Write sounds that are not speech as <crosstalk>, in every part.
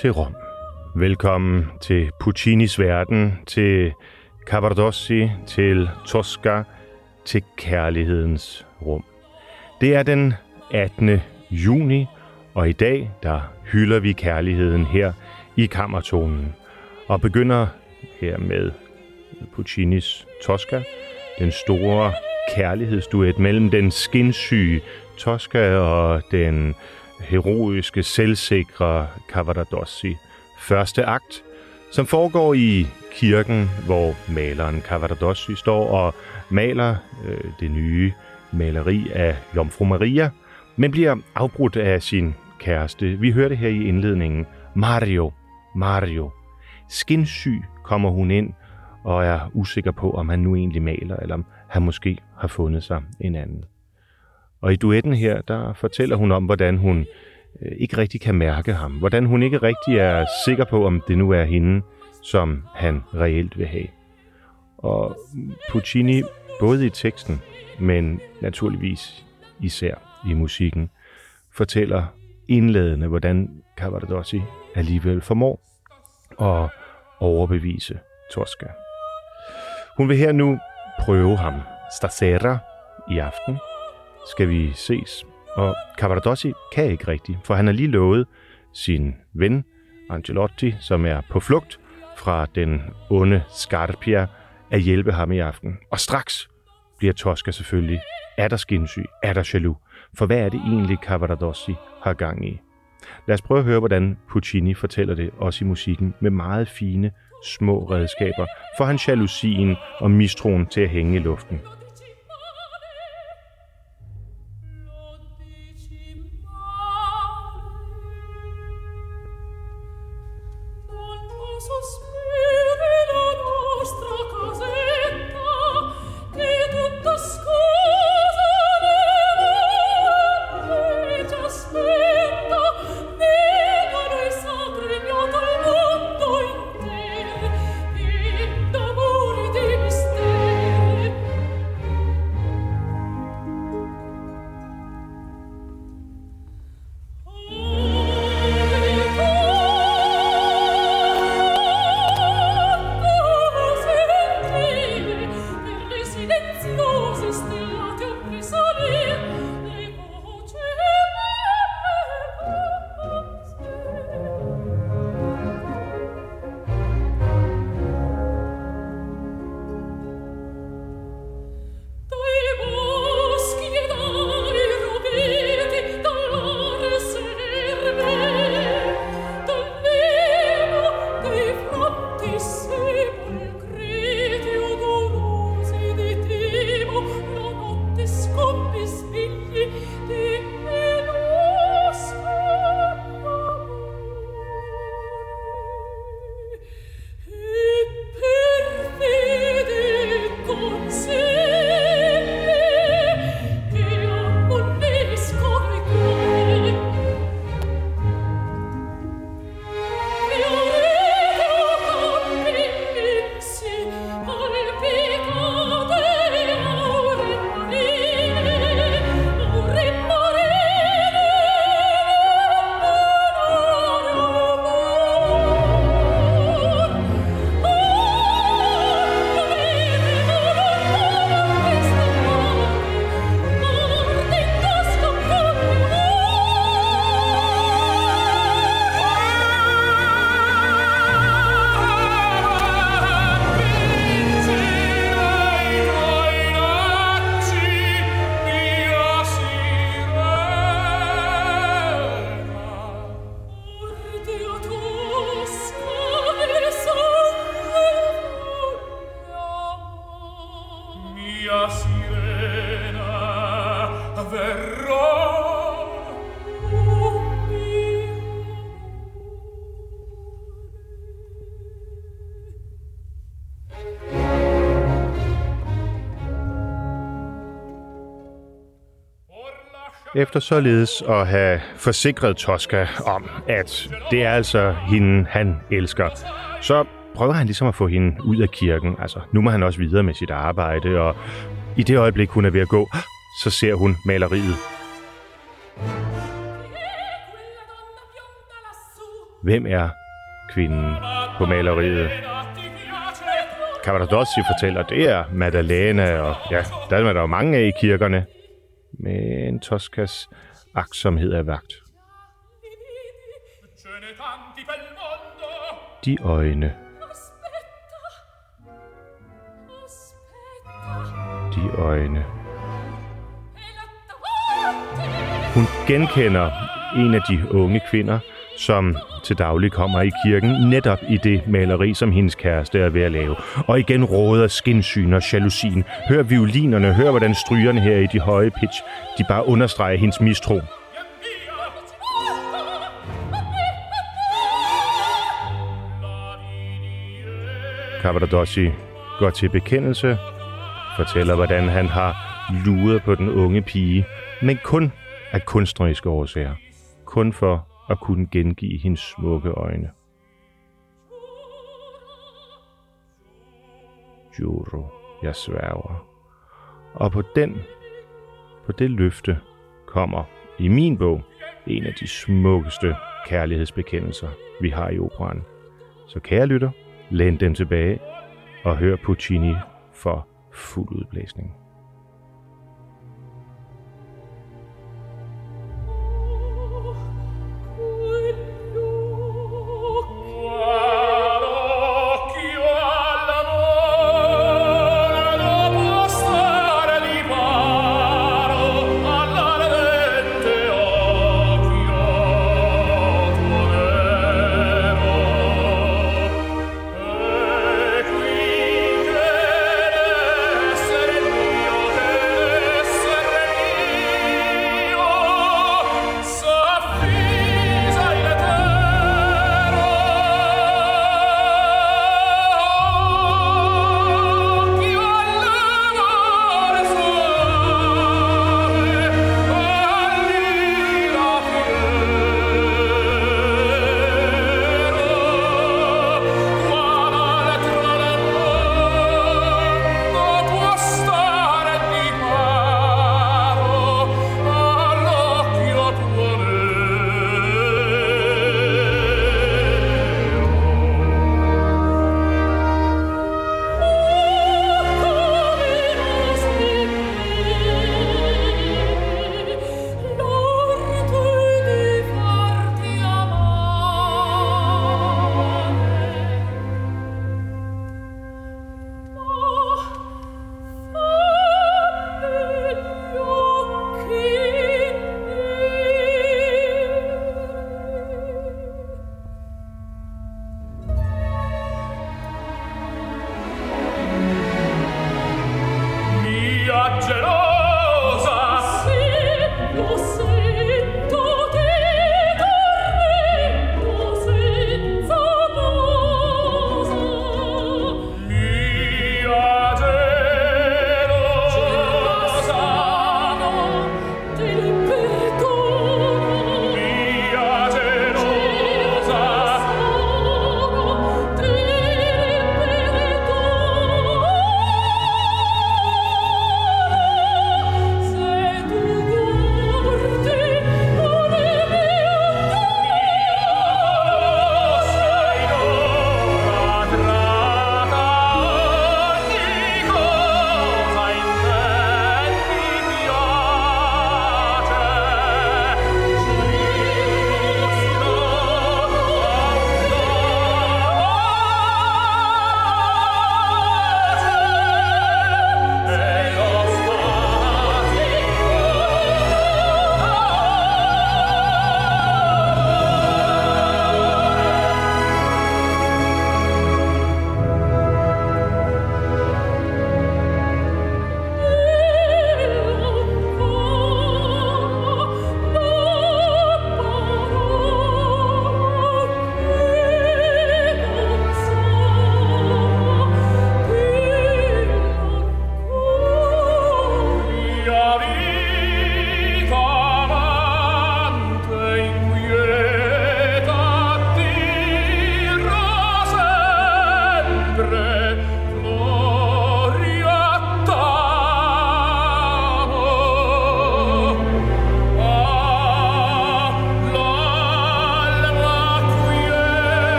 Til Rom. Velkommen til Puccinis verden, til Cavardossi, til Tosca, til kærlighedens rum. Det er den 18. juni, og i dag der hylder vi kærligheden her i kammertonen og begynder her med Puccinis Tosca, den store kærlighedsduet mellem den skinsyge Tosca og den heroiske, selvsikre Cavaradossi. Første akt, som foregår i kirken, hvor maleren Cavaradossi står og maler øh, det nye maleri af Jomfru Maria, men bliver afbrudt af sin kæreste. Vi hørte her i indledningen, Mario, Mario. Skinsyg kommer hun ind og er usikker på, om han nu egentlig maler, eller om han måske har fundet sig en anden. Og i duetten her, der fortæller hun om, hvordan hun øh, ikke rigtig kan mærke ham. Hvordan hun ikke rigtig er sikker på, om det nu er hende, som han reelt vil have. Og Puccini, både i teksten, men naturligvis især i musikken, fortæller indledende, hvordan Cavaradossi alligevel formår at overbevise Tosca. Hun vil her nu prøve ham. Stasera i aften skal vi ses. Og Cavaradossi kan ikke rigtigt, for han har lige lovet sin ven Angelotti, som er på flugt fra den onde Scarpia, at hjælpe ham i aften. Og straks bliver Tosca selvfølgelig er der skinsyg, er der jaloux. For hvad er det egentlig, Cavaradossi har gang i? Lad os prøve at høre, hvordan Puccini fortæller det, også i musikken, med meget fine, små redskaber, for han jalousien og mistroen til at hænge i luften. Efter således at have forsikret Tosca om, at det er altså hende, han elsker, så prøver han ligesom at få hende ud af kirken. Altså, nu må han også videre med sit arbejde, og i det øjeblik, hun er ved at gå, så ser hun maleriet. Hvem er kvinden på maleriet? Cavaradossi fortæller, det er Madalena, og ja, der er der jo mange af i kirkerne. Men Toskas aksomhed er vagt. De øjne. De øjne. Hun genkender en af de unge kvinder, som til daglig kommer i kirken netop i det maleri, som hendes kæreste er ved at lave. Og igen råder skinsyn og jalousien. Hør violinerne, hør hvordan strygerne her i de høje pitch, de bare understreger hendes mistro. Cavaradossi går til bekendelse, fortæller, hvordan han har luret på den unge pige, men kun af kunstneriske årsager. Kun for at kunne gengive hendes smukke øjne. Juro, jeg sværger. Og på den, på det løfte kommer i min bog en af de smukkeste kærlighedsbekendelser, vi har i operan. Så kære lytter, læn dem tilbage og hør Puccini for fuld udblæsning.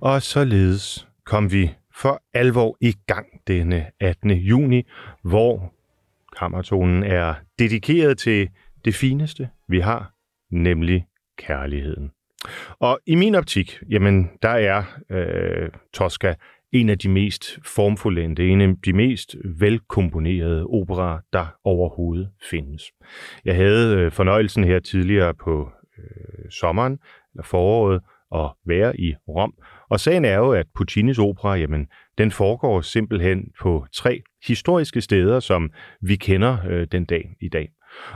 Og således kom vi for alvor i gang denne 18. juni, hvor kammertonen er dedikeret til det fineste, vi har, nemlig kærligheden. Og i min optik, jamen, der er øh, Tosca en af de mest formfuldendte, en af de mest velkomponerede operer, der overhovedet findes. Jeg havde øh, fornøjelsen her tidligere på øh, sommeren, eller foråret, at være i Rom, og sagen er jo, at Puccinis opera, jamen, den foregår simpelthen på tre historiske steder, som vi kender øh, den dag i dag.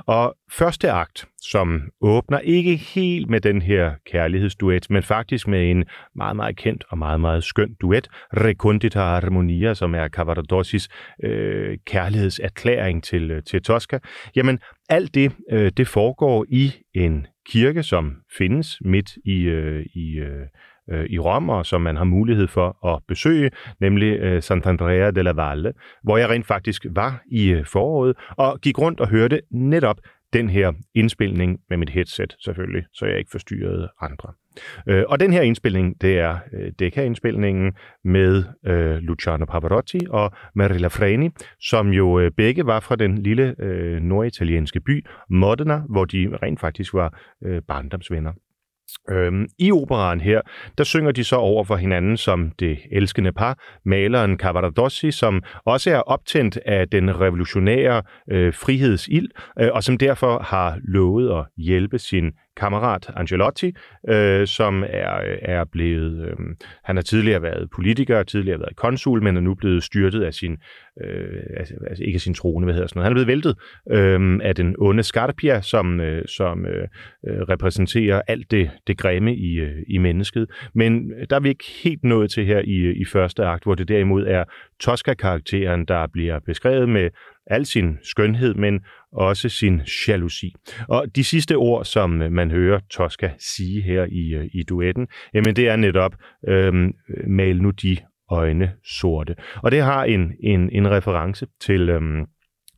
Og første akt, som åbner ikke helt med den her kærlighedsduet, men faktisk med en meget, meget kendt og meget, meget skøn duet, Recondita Harmonia, som er Cavaradossis øh, kærlighedserklæring til, øh, til Tosca. Jamen, alt det, øh, det foregår i en kirke, som findes midt i, øh, i øh, øh, i Rom, og som man har mulighed for at besøge, nemlig øh, Sant'Andrea della Valle, hvor jeg rent faktisk var i øh, foråret og gik rundt og hørte netop den her indspilning med mit headset selvfølgelig, så jeg ikke forstyrrede andre. Øh, og den her indspilning, det er øh, Decca-indspilningen med øh, Luciano Pavarotti og Marilla Freni, som jo øh, begge var fra den lille øh, norditalienske by Modena, hvor de rent faktisk var øh, barndomsvenner. Øhm, I operan her, der synger de så over for hinanden som det elskende par, maleren Cavaradossi, som også er optændt af den revolutionære øh, frihedsild, øh, og som derfor har lovet at hjælpe sin kammerat Angelotti, øh, som er, er blevet, øh, han har tidligere været politiker, tidligere været konsul, men er nu blevet styrtet af sin, øh, altså, altså ikke af sin trone, hvad hedder sådan noget. Han er blevet væltet øh, af den onde Scarpia, som, øh, som øh, øh, repræsenterer alt det, det grimme i, øh, i mennesket. Men der er vi ikke helt nået til her i, øh, i første akt, hvor det derimod er Tosca-karakteren, der bliver beskrevet med al sin skønhed, men også sin jalousi. Og de sidste ord, som øh, man hører Tosca sige her i, øh, i duetten, jamen det er netop, øhm, mal nu de øjne sorte. Og det har en, en, en reference til, øhm,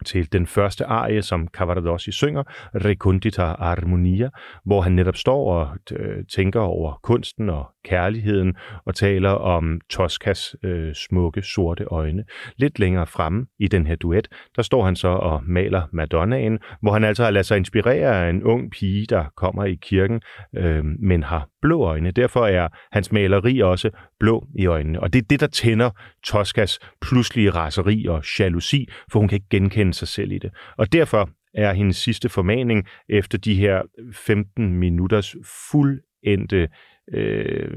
til den første arie, som Cavaradossi synger, Recondita Armonia, hvor han netop står og øh, tænker over kunsten og kærligheden og taler om Toskas øh, smukke sorte øjne. Lidt længere fremme i den her duet, der står han så og maler Madonnaen, hvor han altså har ladet sig inspirere af en ung pige, der kommer i kirken, øh, men har blå øjne. Derfor er hans maleri også blå i øjnene. Og det er det, der tænder Toskas pludselige raseri og jalousi, for hun kan ikke genkende sig selv i det. Og derfor er hendes sidste formaning efter de her 15 minutters fuldendte øh,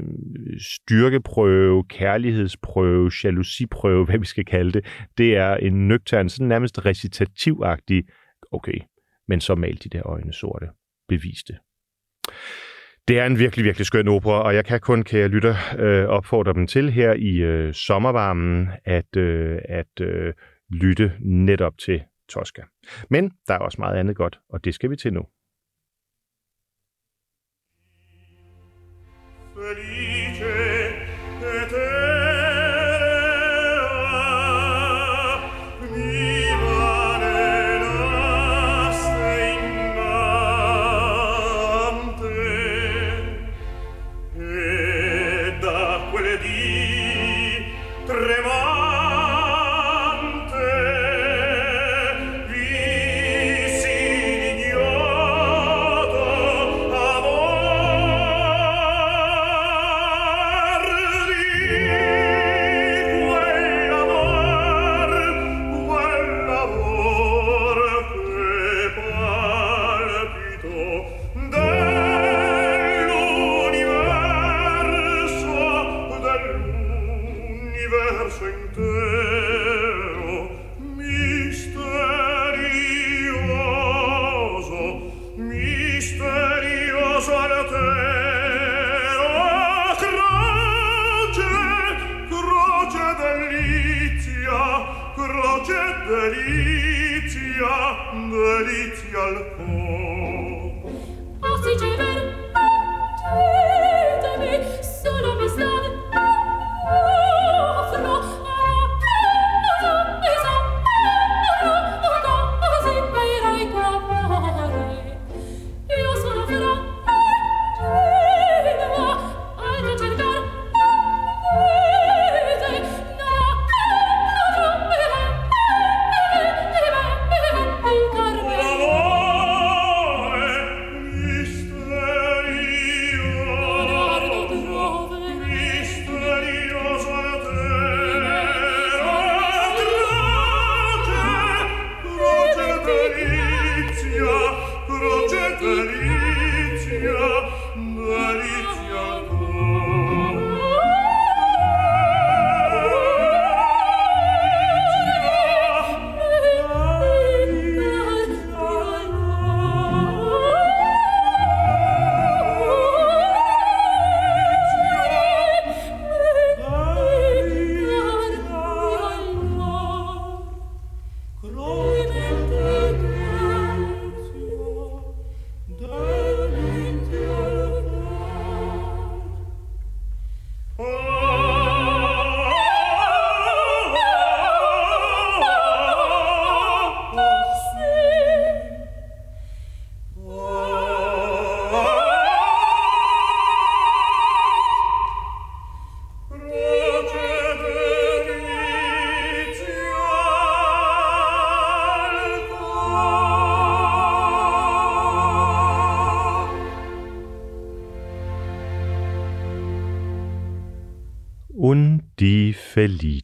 styrkeprøve, kærlighedsprøve, jalousiprøve, <laughs> hvad vi skal kalde det, det er en nøgtern, sådan nærmest recitativagtig, okay, men så mal de der øjne sorte, beviste. Det er en virkelig, virkelig skøn opera, og jeg kan kun, kan jeg lytte, øh, opfordre dem til her i øh, sommervarmen, at, øh, at øh, lytte netop til Tosca. Men der er også meget andet godt, og det skal vi til nu.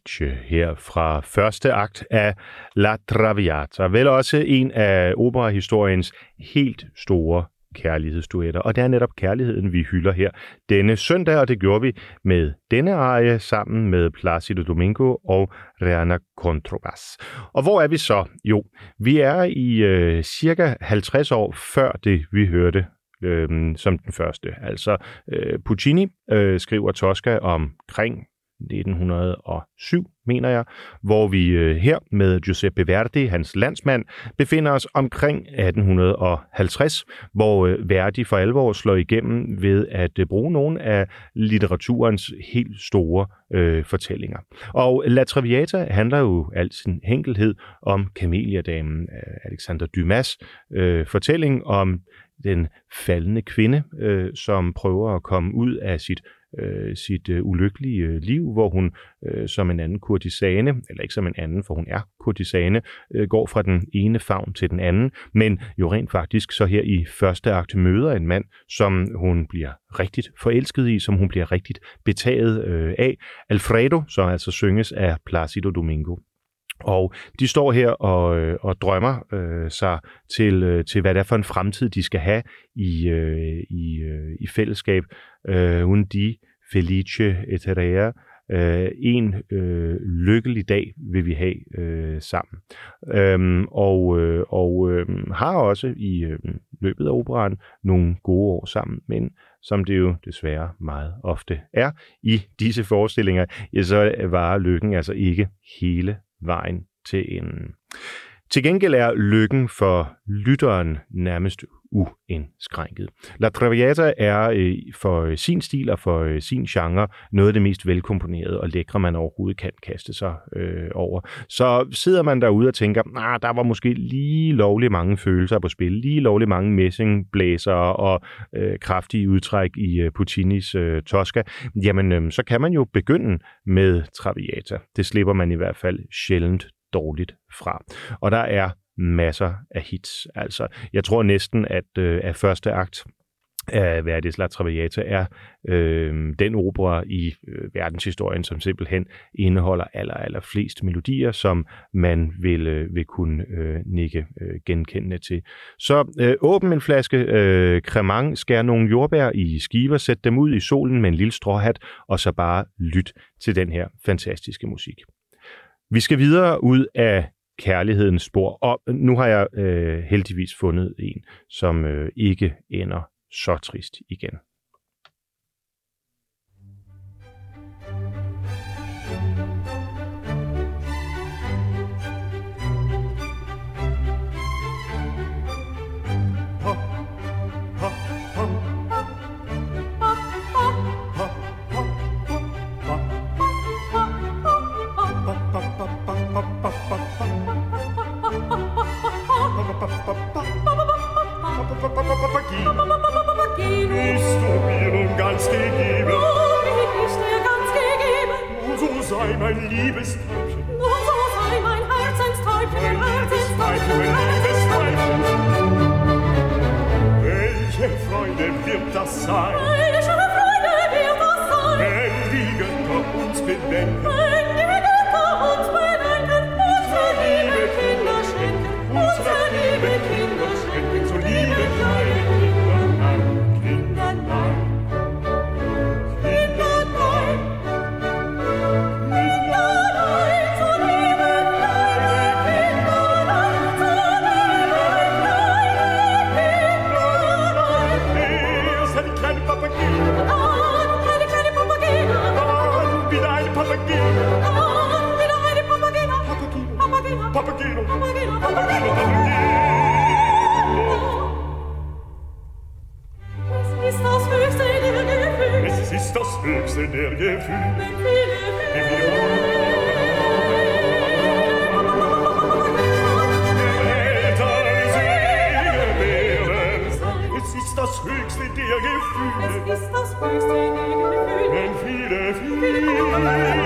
Felice her fra første akt af La Traviata. Vel også en af operahistoriens helt store kærlighedsduetter. Og det er netop kærligheden, vi hylder her denne søndag, og det gjorde vi med denne arie sammen med Placido Domingo og Reana Controbas. Og hvor er vi så? Jo, vi er i øh, cirka 50 år før det, vi hørte øh, som den første. Altså øh, Puccini øh, skriver Tosca omkring 1907, mener jeg, hvor vi øh, her med Giuseppe Verdi, hans landsmand, befinder os omkring 1850, hvor øh, Verdi for alvor slår igennem ved at øh, bruge nogle af litteraturens helt store øh, fortællinger. Og La Traviata handler jo al sin enkelhed om kameliadamen øh, Alexander Dumas øh, fortælling om den faldende kvinde, øh, som prøver at komme ud af sit øh, sit øh, ulykkelige øh, liv, hvor hun øh, som en anden kurtisane, eller ikke som en anden, for hun er kurtisane, øh, går fra den ene favn til den anden, men jo rent faktisk så her i første akt møder en mand, som hun bliver rigtigt forelsket i, som hun bliver rigtigt betaget øh, af. Alfredo, som altså synges af Placido Domingo. Og de står her og, øh, og drømmer øh, sig til, øh, til, hvad det er for en fremtid, de skal have i, øh, i, øh, i fællesskab. Øh, de di felice eterea. Øh, en øh, lykkelig dag vil vi have øh, sammen. Øhm, og øh, og øh, har også i øh, løbet af operan nogle gode år sammen, men som det jo desværre meget ofte er i disse forestillinger, ja, så varer lykken altså ikke hele vejen til enden. Til gengæld er lykken for lytteren nærmest uindskrænket. La Traviata er øh, for øh, sin stil og for øh, sin genre noget af det mest velkomponerede og lækre, man overhovedet kan kaste sig øh, over. Så sidder man derude og tænker, nah, der var måske lige lovligt mange følelser på spil, lige lovligt mange messingblæser og øh, kraftige udtræk i øh, Puccinis øh, Tosca, jamen øh, så kan man jo begynde med Traviata. Det slipper man i hvert fald sjældent dårligt fra. Og der er masser af hits. Altså, jeg tror næsten, at, øh, at første akt af Verdis La Traviata er øh, den opera i øh, verdenshistorien, som simpelthen indeholder aller, aller flest melodier, som man vil, øh, vil kunne øh, nikke øh, genkendende til. Så øh, åbn en flaske øh, cremant, skær nogle jordbær i skiver, sæt dem ud i solen med en lille stråhat, og så bare lyt til den her fantastiske musik. Vi skal videre ud af kærlighedens spor, og nu har jeg øh, heldigvis fundet en, som øh, ikke ender så trist igen. sei mein liebes Täubchen. Nun so sei mein Herzenstäubchen, Herzenstäubchen, Herzenstäubchen. Welche Freude wird das sein? Welche Freude wird das sein? Wenn die Götter uns bedenken. Gefühle. Es ist das höchste der Gefühle. Wenn viele, viele,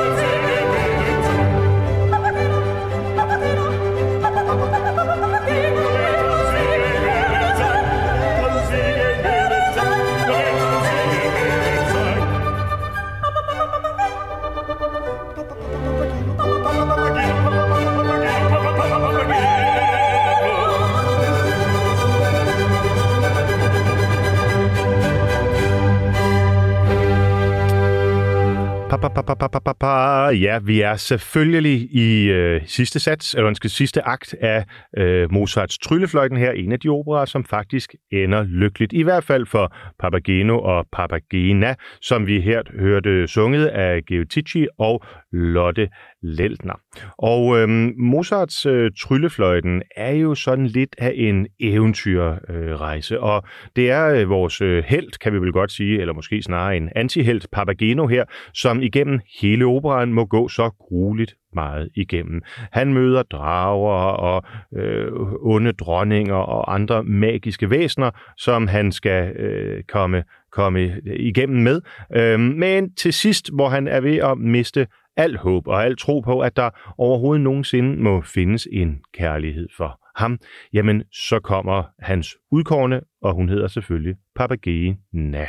pa, pa, pa, pa, pa. Viele Ja, vi er selvfølgelig i øh, sidste sats, eller undskyld, sidste akt af øh, Mozarts Tryllefløjten her, en af de operer, som faktisk ender lykkeligt. I hvert fald for Papageno og Papagena, som vi her hørte sunget af Geotici og Lotte Leltner. Og øh, Mozarts øh, Tryllefløjten er jo sådan lidt af en eventyrrejse, øh, og det er øh, vores øh, held, kan vi vel godt sige, eller måske snarere en antihelt, Papageno her, som igennem hele operaen må gå så grueligt meget igennem. Han møder drager og øh, onde dronninger og andre magiske væsener, som han skal øh, komme, komme igennem med. Øh, men til sidst, hvor han er ved at miste al håb og al tro på, at der overhovedet nogensinde må findes en kærlighed for ham, jamen så kommer hans udkårne, og hun hedder selvfølgelig Papagena.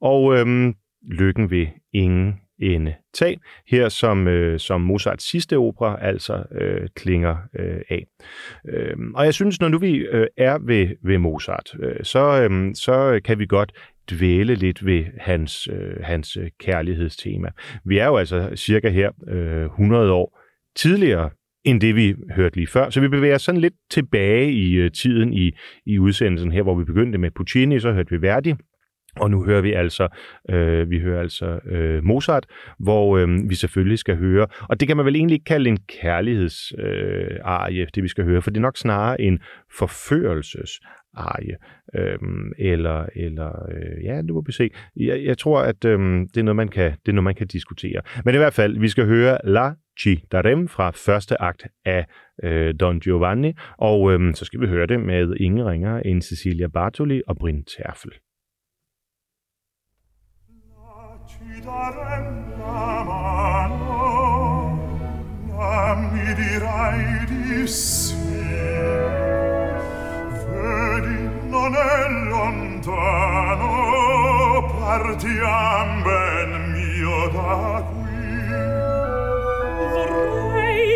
Og øhm, lykken vil ingen ende tag, her som, øh, som Mozarts sidste opera altså øh, klinger øh, af. Øh, og jeg synes, når nu vi øh, er ved, ved Mozart, øh, så, øh, så kan vi godt dvæle lidt ved hans, øh, hans kærlighedstema. Vi er jo altså cirka her øh, 100 år tidligere end det, vi hørte lige før. Så vi bevæger os sådan lidt tilbage i øh, tiden i, i udsendelsen her, hvor vi begyndte med Puccini, så hørte vi Verdi, og nu hører vi altså, øh, vi hører altså øh, Mozart, hvor øh, vi selvfølgelig skal høre, og det kan man vel egentlig ikke kalde en kærlighedsarie, øh, arie, det vi skal høre, for det er nok snarere en forførelses arie, øhm, eller, eller øh, ja, det må vi se. Jeg, jeg tror, at øhm, det, er noget, man kan, det er noget, man kan diskutere. Men i hvert fald, vi skal høre La Ci Darem fra første akt af øh, Don Giovanni, og øhm, så skal vi høre det med ingen ringer end Cecilia Bartoli og Bryn Terfel. darem la mano nam mi dirai di sì. Vedi non è lontano partiam ben mio da qui. Vorrei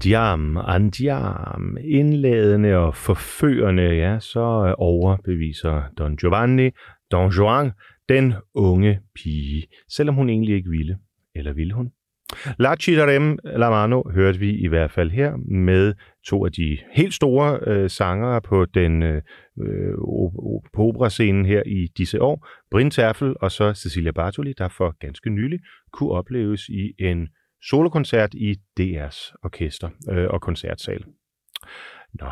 Andiam, andiam, indladende og forførende, ja, så øh, overbeviser Don Giovanni, Don Juan, den unge pige, selvom hun egentlig ikke ville. Eller ville hun? La Chitarem La Mano hørte vi i hvert fald her med to af de helt store øh, sangere på den øh, øh op- på operascenen her i disse år. Brin Terfel og så Cecilia Bartoli, der for ganske nylig kunne opleves i en solokoncert i DR's orkester øh, og koncertsal. Nå.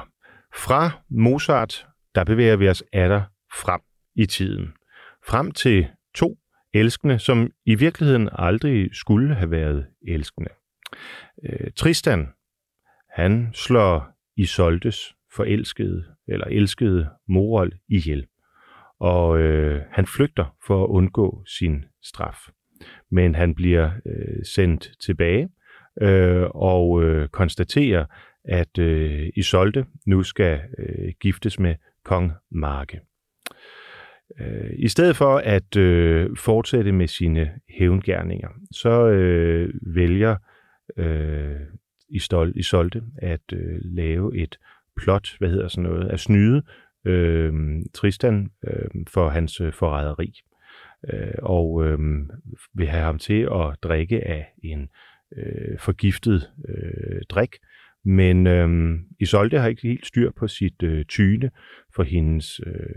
Fra Mozart, der bevæger vi os atter frem i tiden. Frem til to elskende, som i virkeligheden aldrig skulle have været elskende. Øh, Tristan, han slår Isoldes forelskede eller elskede Morol ihjel. Og øh, han flygter for at undgå sin straf. Men han bliver øh, sendt tilbage øh, og øh, konstaterer, at øh, Isolde nu skal øh, giftes med kong Marke. øh, i stedet for at øh, fortsætte med sine hævngærninger, så øh, vælger øh, Istol, Isolde at øh, lave et plot, hvad hedder sådan noget, at snyde øh, Tristan øh, for hans øh, forræderi. Øh, og øh, vil have ham til at drikke af en øh, forgiftet øh, drik, men øh, Isolde har ikke helt styr på sit øh, tyne, for hendes, øh,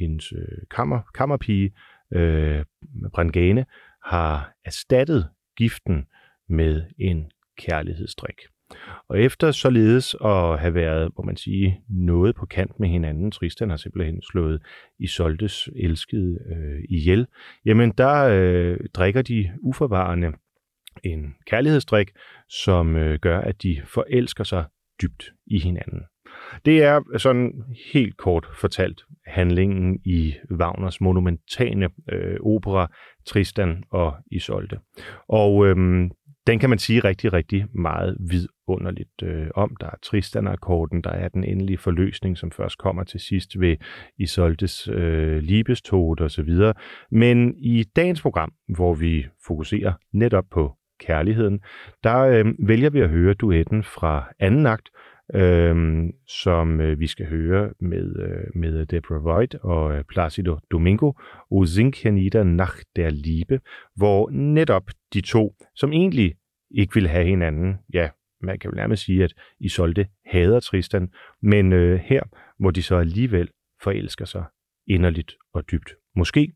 hendes øh, kammer, kammerpige, øh, Brangane, har erstattet giften med en kærlighedsdrik. Og efter således at have været, må man sige, noget på kant med hinanden, Tristan har simpelthen slået Isoldes elskede øh, ihjel, jamen der øh, drikker de uforvarende en kærlighedsdrik, som øh, gør, at de forelsker sig dybt i hinanden. Det er sådan helt kort fortalt handlingen i Wagners monumentale øh, opera Tristan og Isolde. Og øhm, den kan man sige rigtig, rigtig meget vidunderligt øh, om. Der er Tristan-akkorden, der er den endelige forløsning, som først kommer til sidst ved Isoldes øh, libestod osv. Men i dagens program, hvor vi fokuserer netop på kærligheden, der øh, vælger vi at høre duetten fra anden akt, øh, som øh, vi skal høre med, øh, med Deborah Voigt og øh, Placido Domingo, O Zinkianida nach der Liebe, hvor netop de to, som egentlig ikke vil have hinanden, ja, man kan jo nærmest sige, at Isolde hader Tristan, men øh, her, hvor de så alligevel forelsker sig inderligt og dybt. Måske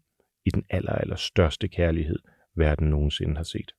i den aller, aller største kærlighed, verden nogensinde har set.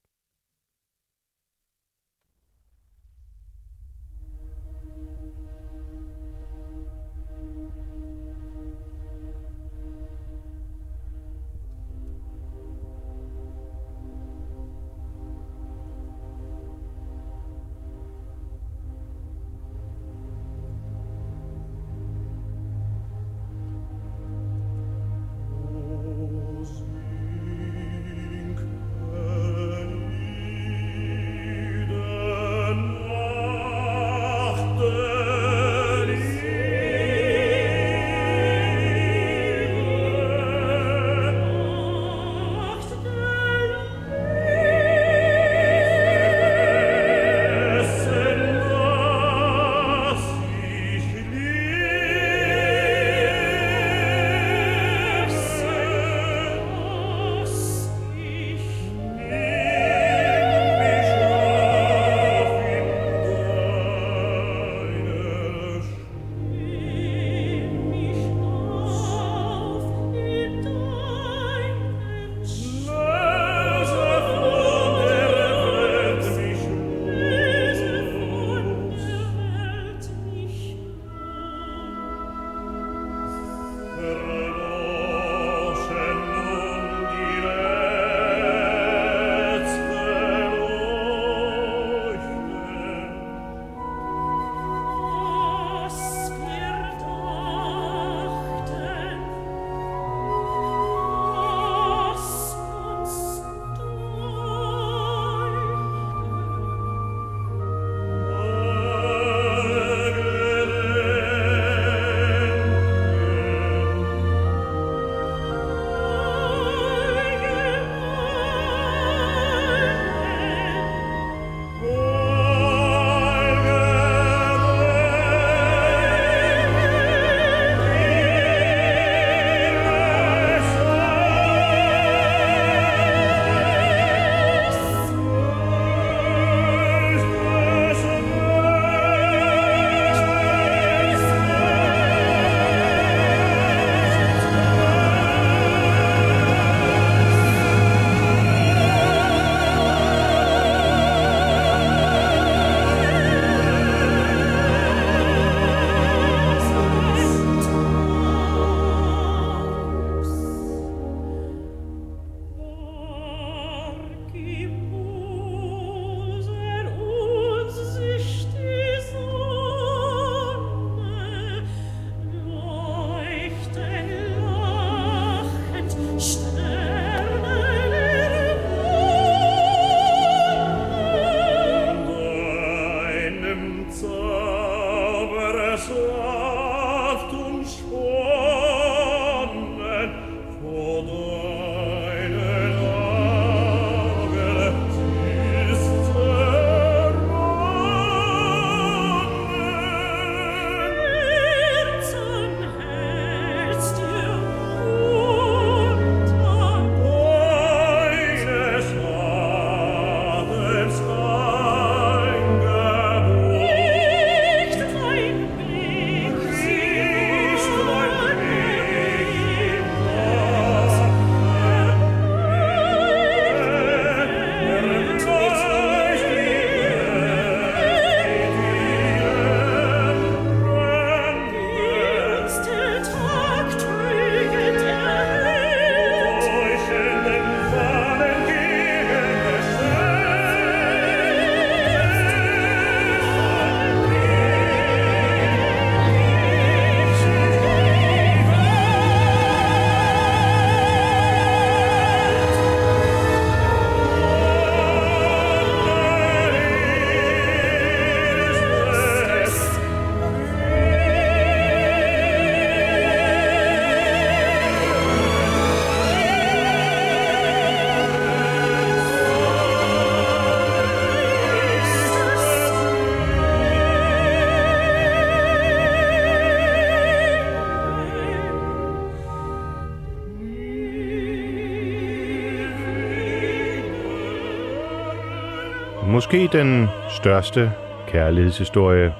Måske den største kærlighedshistorie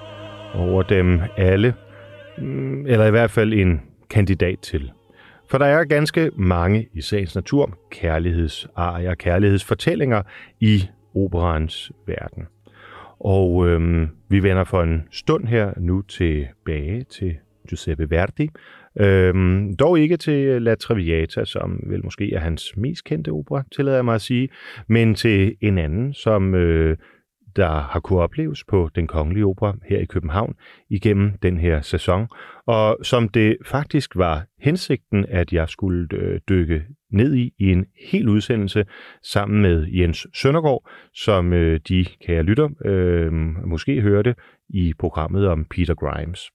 over dem alle, mm, eller i hvert fald en kandidat til. For der er ganske mange i sagens natur kærlighedsarier, kærlighedsfortællinger i operans verden. Og øhm, vi vender for en stund her nu tilbage til Giuseppe Verdi. Øhm, dog ikke til La Traviata, som vel måske er hans mest kendte opera, tillader jeg mig at sige, men til en anden, som øh, der har kunne opleves på den kongelige opera her i København igennem den her sæson, og som det faktisk var hensigten, at jeg skulle øh, dykke ned i i en hel udsendelse sammen med Jens Søndergaard, som øh, de, kære lytter, øh, måske hørte i programmet om Peter Grimes.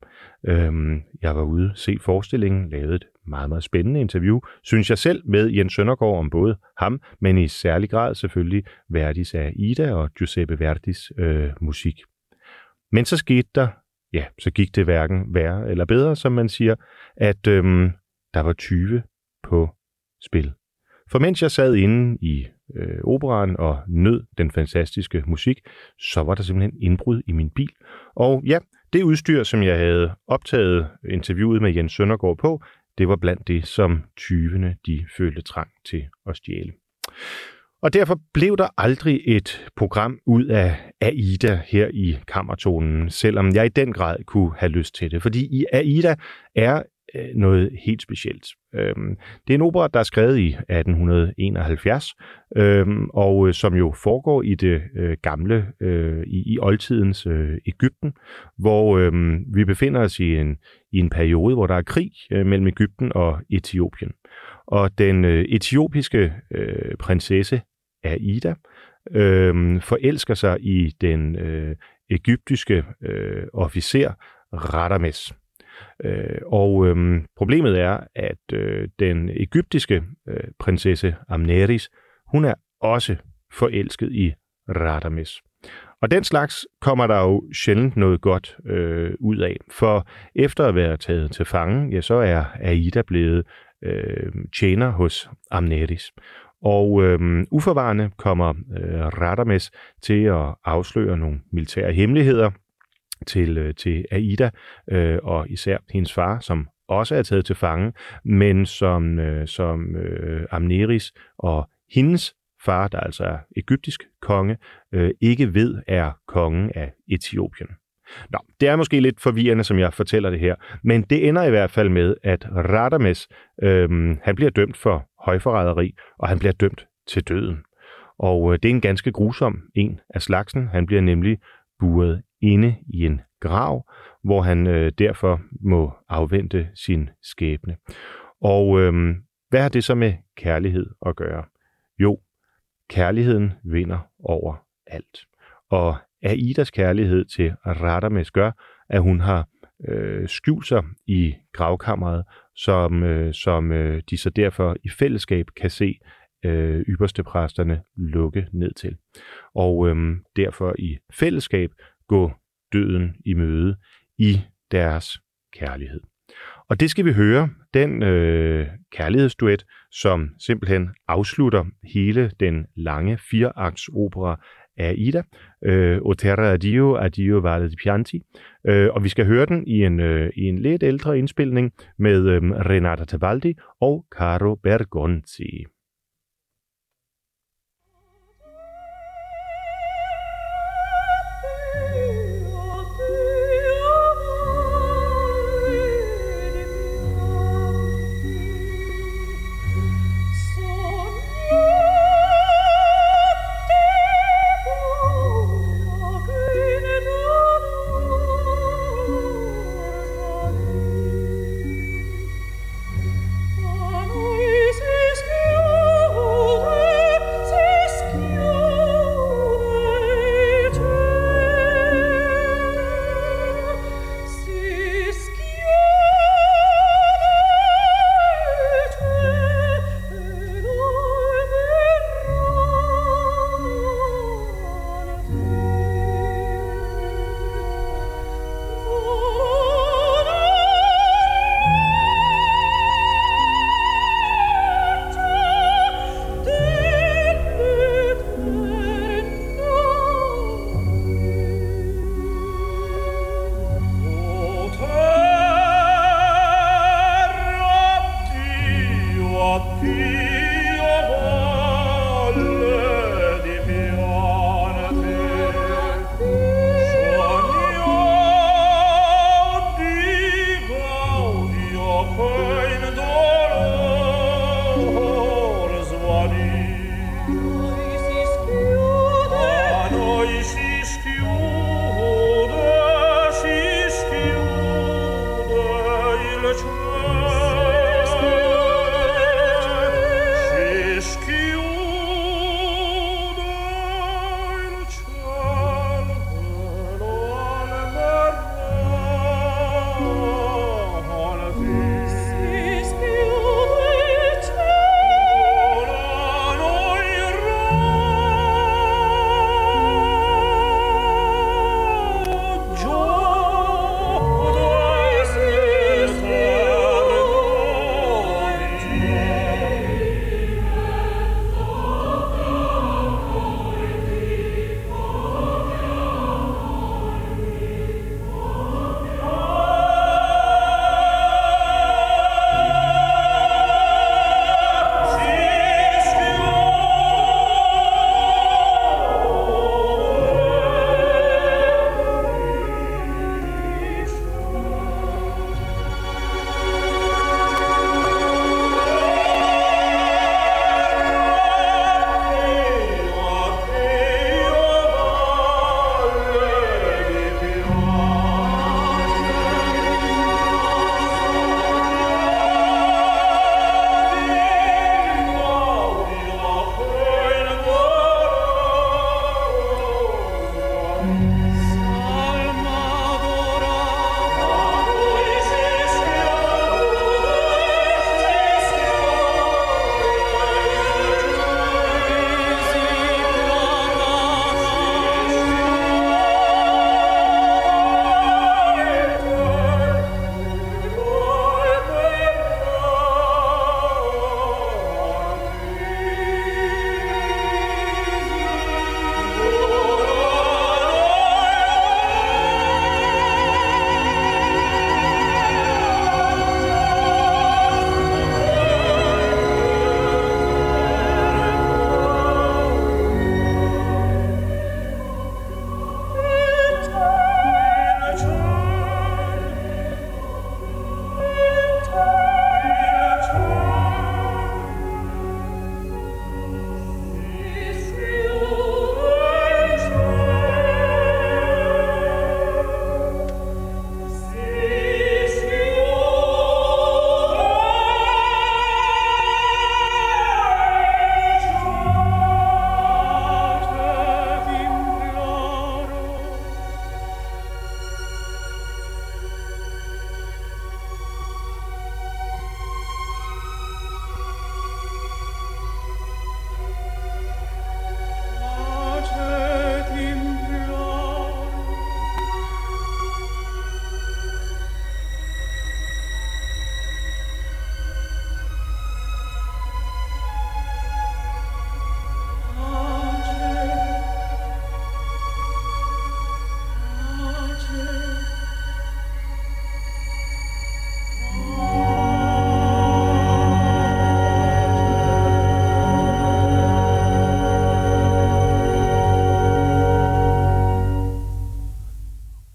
Øh, jeg var ude se forestillingen, lavede et meget, meget spændende interview, synes jeg selv, med Jens Søndergaard om både ham, men i særlig grad selvfølgelig Verdis af Ida og Giuseppe Verdis øh, musik. Men så skete der, ja, så gik det hverken værre eller bedre, som man siger, at øhm, der var 20 på spil. For mens jeg sad inde i øh, operan og nød den fantastiske musik, så var der simpelthen indbrud i min bil. Og ja, det udstyr, som jeg havde optaget interviewet med Jens Søndergaard på, det var blandt det, som tyvene de følte trang til at stjæle. Og derfor blev der aldrig et program ud af AIDA her i kammertonen, selvom jeg i den grad kunne have lyst til det. Fordi i AIDA er Øh, noget helt specielt. Øhm, det er en opera, der er skrevet i 1871, øhm, og øh, som jo foregår i det øh, gamle, øh, i, i oldtidens øh, Ægypten, hvor øhm, vi befinder os i en, i en periode, hvor der er krig øh, mellem Ægypten og Etiopien. Og den øh, etiopiske øh, prinsesse Aida øh, forelsker sig i den øh, egyptiske øh, officer Radames. Øh, og øh, problemet er, at øh, den egyptiske øh, prinsesse Amneris, hun er også forelsket i Radames. Og den slags kommer der jo sjældent noget godt øh, ud af, for efter at være taget til fange, ja, så er Aida blevet øh, tjener hos Amneris. Og øh, uforvarende kommer øh, Radames til at afsløre nogle militære hemmeligheder, til, øh, til Aida, øh, og især hendes far, som også er taget til fange, men som, øh, som øh, Amneris og hendes far, der altså er egyptisk konge, øh, ikke ved er kongen af Etiopien. Nå, det er måske lidt forvirrende, som jeg fortæller det her, men det ender i hvert fald med, at Radames, øh, han bliver dømt for højforræderi, og han bliver dømt til døden. Og øh, det er en ganske grusom en af slagsen. Han bliver nemlig buret inde i en grav, hvor han øh, derfor må afvente sin skæbne. Og øh, hvad har det så med kærlighed at gøre? Jo, kærligheden vinder over alt. Og Aidas kærlighed til Radames gør, at hun har øh, skjult sig i gravkammeret, som, øh, som øh, de så derfor i fællesskab kan se øh, ypperste præsterne lukke ned til. Og øh, derfor i fællesskab gå døden i møde i deres kærlighed. Og det skal vi høre, den øh, kærlighedsduet, som simpelthen afslutter hele den lange fireakts opera af Ida, øh, O terra addio, addio vale di pianti. Øh, og vi skal høre den i en, øh, i en lidt ældre indspilning med øh, Renata Tebaldi og Caro Bergonzi.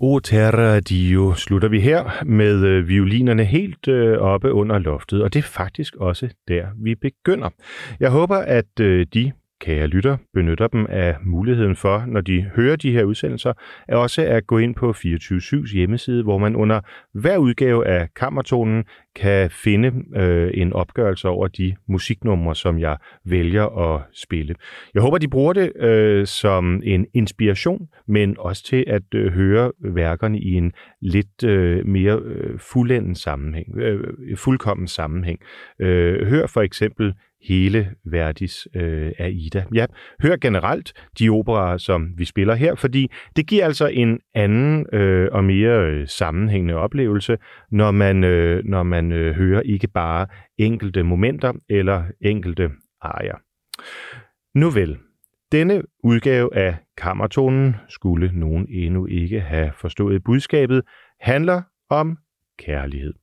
O Terra Dio slutter vi her med øh, violinerne helt øh, oppe under loftet, og det er faktisk også der, vi begynder. Jeg håber, at øh, de kære lytter, benytter dem af muligheden for, når de hører de her udsendelser, er også at gå ind på 24-7's hjemmeside, hvor man under hver udgave af Kammertonen kan finde øh, en opgørelse over de musiknumre, som jeg vælger at spille. Jeg håber, de bruger det øh, som en inspiration, men også til at øh, høre værkerne i en lidt øh, mere øh, fuldendt sammenhæng, øh, fuldkommen sammenhæng. Øh, hør for eksempel hele Verdis øh, Aida. Ja, hør generelt de operer, som vi spiller her, fordi det giver altså en anden øh, og mere øh, sammenhængende oplevelse, når man, øh, når man øh, hører ikke bare enkelte momenter eller enkelte arier. Nu vel, denne udgave af Kammertonen, skulle nogen endnu ikke have forstået budskabet, handler om kærlighed.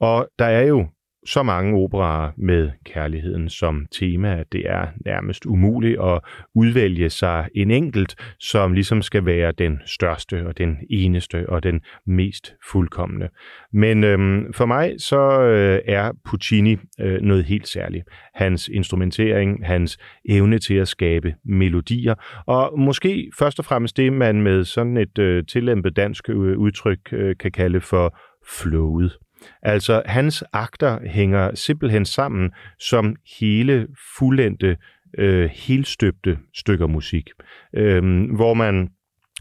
Og der er jo så mange operaer med kærligheden som tema, at det er nærmest umuligt at udvælge sig en enkelt, som ligesom skal være den største og den eneste og den mest fuldkommende. Men øhm, for mig så øh, er Puccini øh, noget helt særligt. Hans instrumentering, hans evne til at skabe melodier, og måske først og fremmest det, man med sådan et øh, tillæmpet dansk øh, udtryk øh, kan kalde for flowet. Altså, hans akter hænger simpelthen sammen som hele fuldendte, øh, helstøbte stykker musik, øh, hvor man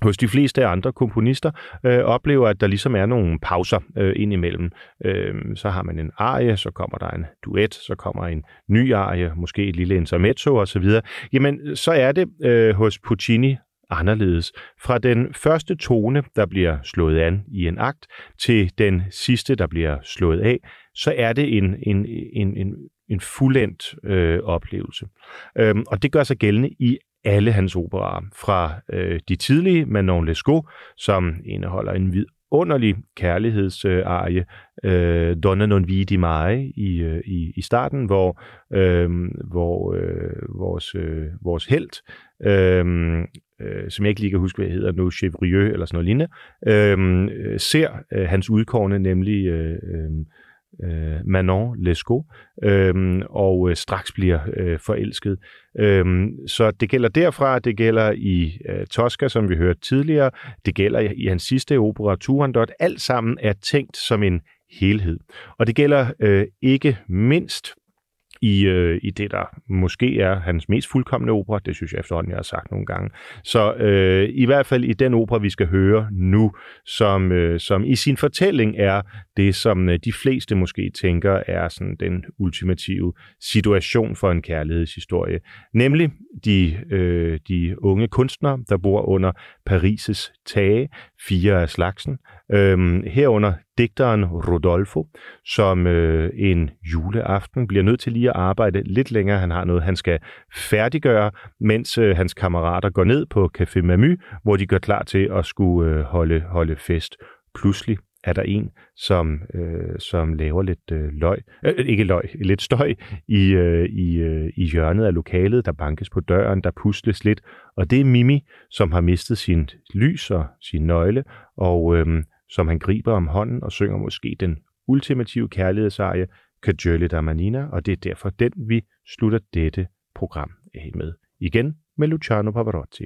hos de fleste andre komponister øh, oplever, at der ligesom er nogle pauser øh, indimellem. Øh, så har man en arie, så kommer der en duet, så kommer en ny arie, måske et lille intermezzo osv. Jamen, så er det øh, hos Puccini anderledes. Fra den første tone, der bliver slået an i en akt, til den sidste, der bliver slået af, så er det en, en, en, en, en fuldendt øh, oplevelse. Øhm, og det gør sig gældende i alle hans operaer, fra øh, de tidlige Manon Lescaut, som indeholder en vid underlig kærlighedsarie, øh, Donna non vidi mai i, øh, i, i starten, hvor, øh, hvor øh, vores, øh, vores held øh, øh, som jeg ikke lige kan huske, hvad hedder nu, Chevrieux eller sådan noget lignende, øh, ser øh, hans udkårne, nemlig øh, øh, Øh, Manon Lescaut, øh, og øh, straks bliver øh, forelsket. Øh, så det gælder derfra, det gælder i øh, Tosca, som vi hørte tidligere, det gælder i, i hans sidste opera, Turandot, alt sammen er tænkt som en helhed. Og det gælder øh, ikke mindst i, øh, i det, der måske er hans mest fuldkommende opera. Det synes jeg efterhånden, jeg har sagt nogle gange. Så øh, i hvert fald i den opera, vi skal høre nu, som, øh, som i sin fortælling er det, som øh, de fleste måske tænker er sådan den ultimative situation for en kærlighedshistorie. Nemlig de, øh, de unge kunstnere, der bor under Paris' tage, fire af slagsen, øh, herunder digteren Rodolfo, som øh, en juleaften bliver nødt til lige at arbejde lidt længere. Han har noget, han skal færdiggøre, mens øh, hans kammerater går ned på Café Mamu, hvor de gør klar til at skulle øh, holde, holde fest. Pludselig er der en, som, øh, som laver lidt øh, løg, øh, ikke løg, lidt støj i, øh, i, øh, i hjørnet af lokalet, der bankes på døren, der pusles lidt, og det er Mimi, som har mistet sin lys og sin nøgle, og øh, som han griber om hånden og synger måske den ultimative kærlighedsarie, Kajøli Damanina, og det er derfor den, vi slutter dette program af med. Igen med Luciano Pavarotti.